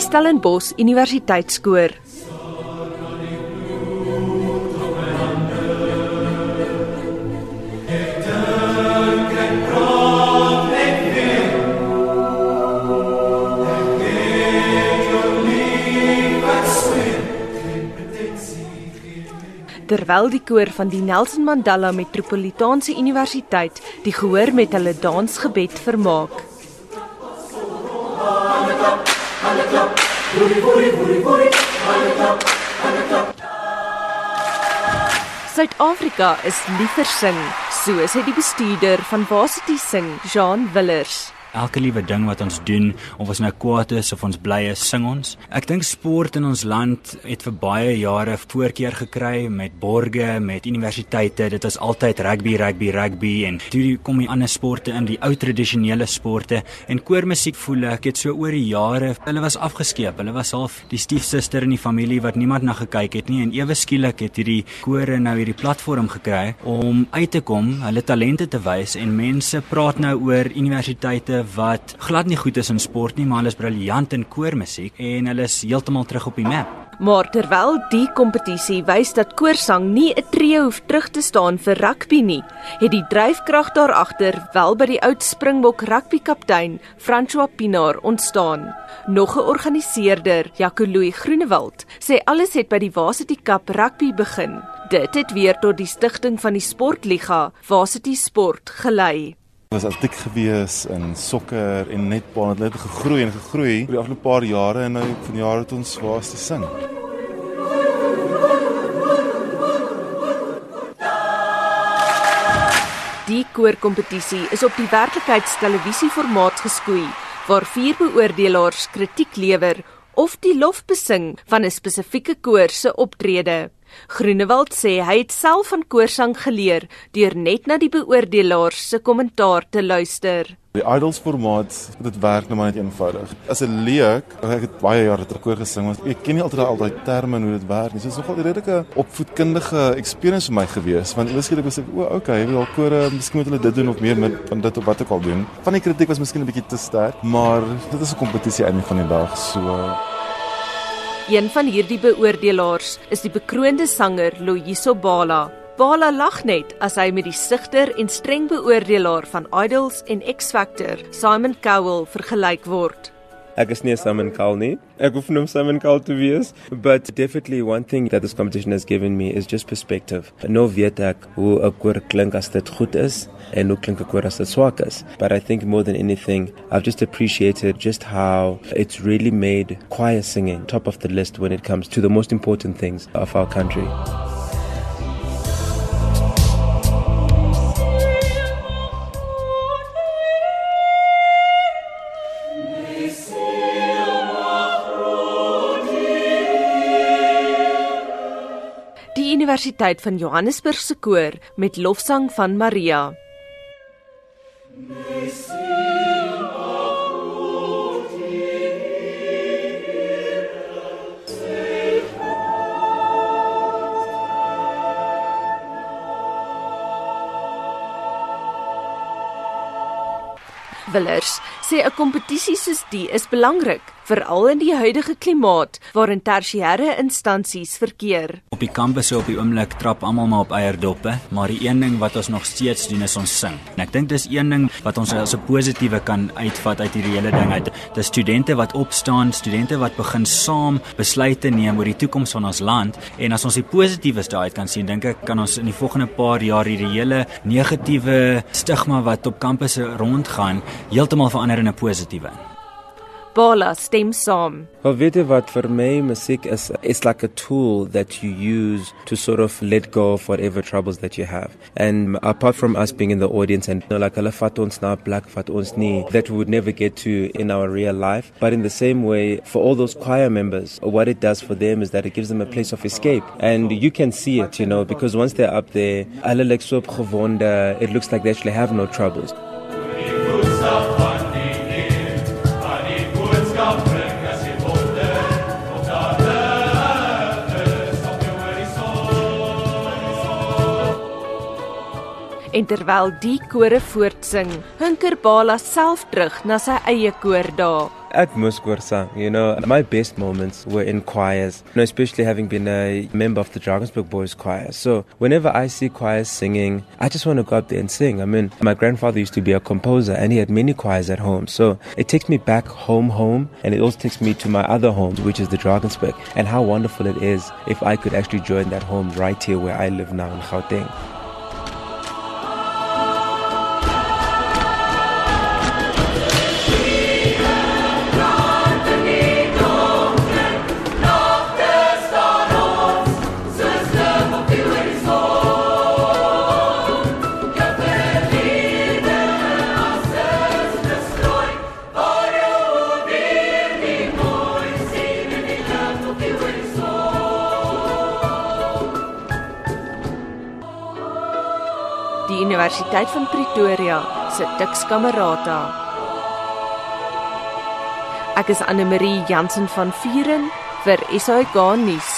Stellenbosch Universiteitskoor. Terwyl die koor van die Nelson Mandela Metropolitaanse Universiteit die gehoor met hulle dansgebed vermaak. Suid-Afrika is liever sing, so sê die bestuurder van Varsity Sing, Jean Willers elke liewe ding wat ons doen of ons nou kwaad is of ons bly is, sing ons. Ek dink sport in ons land het vir baie jare voorkeur gekry met borge, met universiteite. Dit was altyd rugby, rugby, rugby en toe kom die ander sporte in, die ou tradisionele sporte en koormusiek voel ek het so oor die jare, hulle was afgeskeep. Hulle was half die stiefsuster in die familie wat niemand na gekyk het nie en ewe skielik het hierdie kore nou hierdie platform gekry om uit te kom, hulle talente te wys en mense praat nou oor universiteite wat glad nie goed is in sport nie, maar hulle is briljant in koormusiek en hulle is heeltemal terug op die map. Maar terwyl die kompetisie wys dat koorsang nie 'n tree hoef terug te staan vir rugby nie, het die dryfkrag daar agter wel by die oud Springbok rugbykaptein François Pinaar ontstaan. Nog 'n organiseerder, Jacolui Groenewald, sê alles het by die Varsity Cup rugby begin. Dit het weer tot die stigting van die Sportliga Varsity Sport gelei was atletiek gewees in sokker en netbal het net gegroei en gegroei oor die afgelope paar jare en nou van jare tot ons was te sing. Die koorkompetisie is op die werklikheidstelevisieformaat geskoei waar vier beoordelaars kritiek lewer of die lof besing van 'n spesifieke koor se optrede. Groenewald sê hy het self van koorsang geleer deur net na die beoordelaars se kommentaar te luister. Die idols formaat, dit werk nou maar net eenvoudig. As 'n leek, ek het baie jare ter koor gesing, maar ek ken nie altyd al daai terme hoe dit werk nie. Dit is nogal 'n redelike opvoedkundige experience vir my gewees, want eweskielik was ek, o, okay, jy wil kore, miskien moet hulle dit doen of meer met van dit of wat ek al doen. Van die kritiek was miskien 'n bietjie te sterk, maar dit is 'n kompetisie einde van die dag, so Een van hierdie beoordelaars is die bekroonde sanger Loyiso Bala. Bala lag net as hy met die sigter en streng beoordelaar van Idols en X Factor, Simon Cowell, vergelyk word. Ek is nie Simon Cowell nie. Ek hoef nie Simon Cowell te wees, but definitely one thing that this competition has given me is just perspective. Nou weet ek hoe 'n koor klink as dit goed is en hoe klink 'n koor as dit swak is. But I think more than anything, I've just appreciated just how it's really made choir singing top of the list when it comes to the most important things of our country. Universiteit van Johannesburg se koor met lofsang van Maria. Willers sê 'n kompetisie soos die is belangrik veral in die huidige klimaat waarin tersiêre instansies verkeer. Op die kampusse op die oomblik trap almal maar op eierdoppe, maar die een ding wat ons nog steeds doen is ons sing. En ek dink dis een ding wat ons as 'n positiewe kan uitvat uit hierdie hele ding uit. Dis studente wat opstaan, studente wat begin saam besluite neem oor die toekoms van ons land en as ons die positiewes daaruit kan sien, dink ek kan ons in die volgende paar jaar hierdie hele negatiewe stigma wat op kampusse rondgaan heeltemal verander in 'n positiewe. Bala stem saam. Well, weet jy wat vir my musiek is? It's like a tool that you use to sort of let go of whatever troubles that you have. And apart from us being in the audience and you know, like hulle vat ons na black vat ons nie that we would never get to in our real life, but in the same way for all those choir members, what it does for them is that it gives them a place of escape. And you can see it, you know, because once they're up there, hulle lyk so opgewonde, it looks like they actually have no troubles. En terwyl die kore voortsing, hunker Bala self terug na sy eie koor daar. At Muskursang, you know, my best moments were in choirs, you know, especially having been a member of the Drakensberg Boys Choir. So whenever I see choirs singing, I just want to go up there and sing. I mean, my grandfather used to be a composer and he had many choirs at home. So it takes me back home, home, and it also takes me to my other home, which is the Drakensberg, and how wonderful it is if I could actually join that home right here where I live now in Gauteng. Universiteit van Pretoria se Dix Kamerata. Ek is Anne Marie Jansen van Vieren vir SAK nuus.